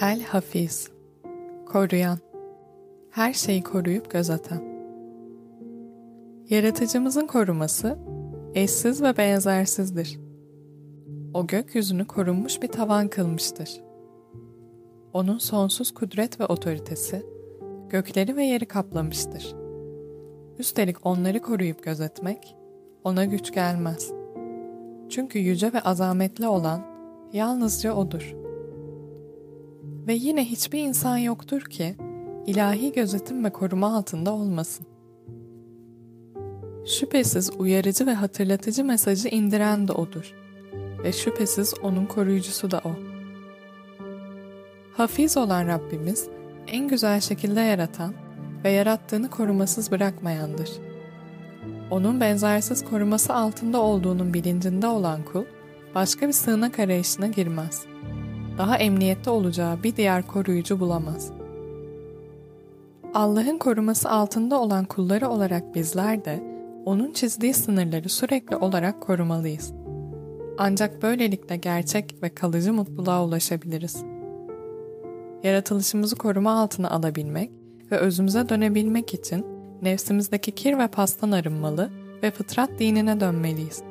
El Hafiz Koruyan Her şeyi koruyup gözeten Yaratıcımızın koruması eşsiz ve benzersizdir. O gökyüzünü korunmuş bir tavan kılmıştır. Onun sonsuz kudret ve otoritesi gökleri ve yeri kaplamıştır. Üstelik onları koruyup gözetmek ona güç gelmez. Çünkü yüce ve azametli olan yalnızca O'dur.'' Ve yine hiçbir insan yoktur ki ilahi gözetim ve koruma altında olmasın. Şüphesiz uyarıcı ve hatırlatıcı mesajı indiren de O'dur ve şüphesiz O'nun koruyucusu da O. Hafiz olan Rabbimiz en güzel şekilde yaratan ve yarattığını korumasız bırakmayandır. Onun benzersiz koruması altında olduğunun bilincinde olan kul, başka bir sığınak arayışına girmez.'' Daha emniyette olacağı bir diğer koruyucu bulamaz. Allah'ın koruması altında olan kulları olarak bizler de onun çizdiği sınırları sürekli olarak korumalıyız. Ancak böylelikle gerçek ve kalıcı mutluluğa ulaşabiliriz. Yaratılışımızı koruma altına alabilmek ve özümüze dönebilmek için nefsimizdeki kir ve pastan arınmalı ve fıtrat dinine dönmeliyiz.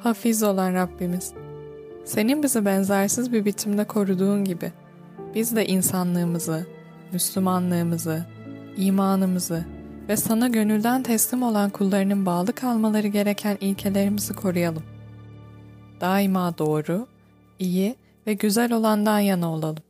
Hafiz olan Rabbimiz, senin bizi benzersiz bir biçimde koruduğun gibi biz de insanlığımızı, Müslümanlığımızı, imanımızı ve sana gönülden teslim olan kullarının bağlı kalmaları gereken ilkelerimizi koruyalım. Daima doğru, iyi ve güzel olandan yana olalım.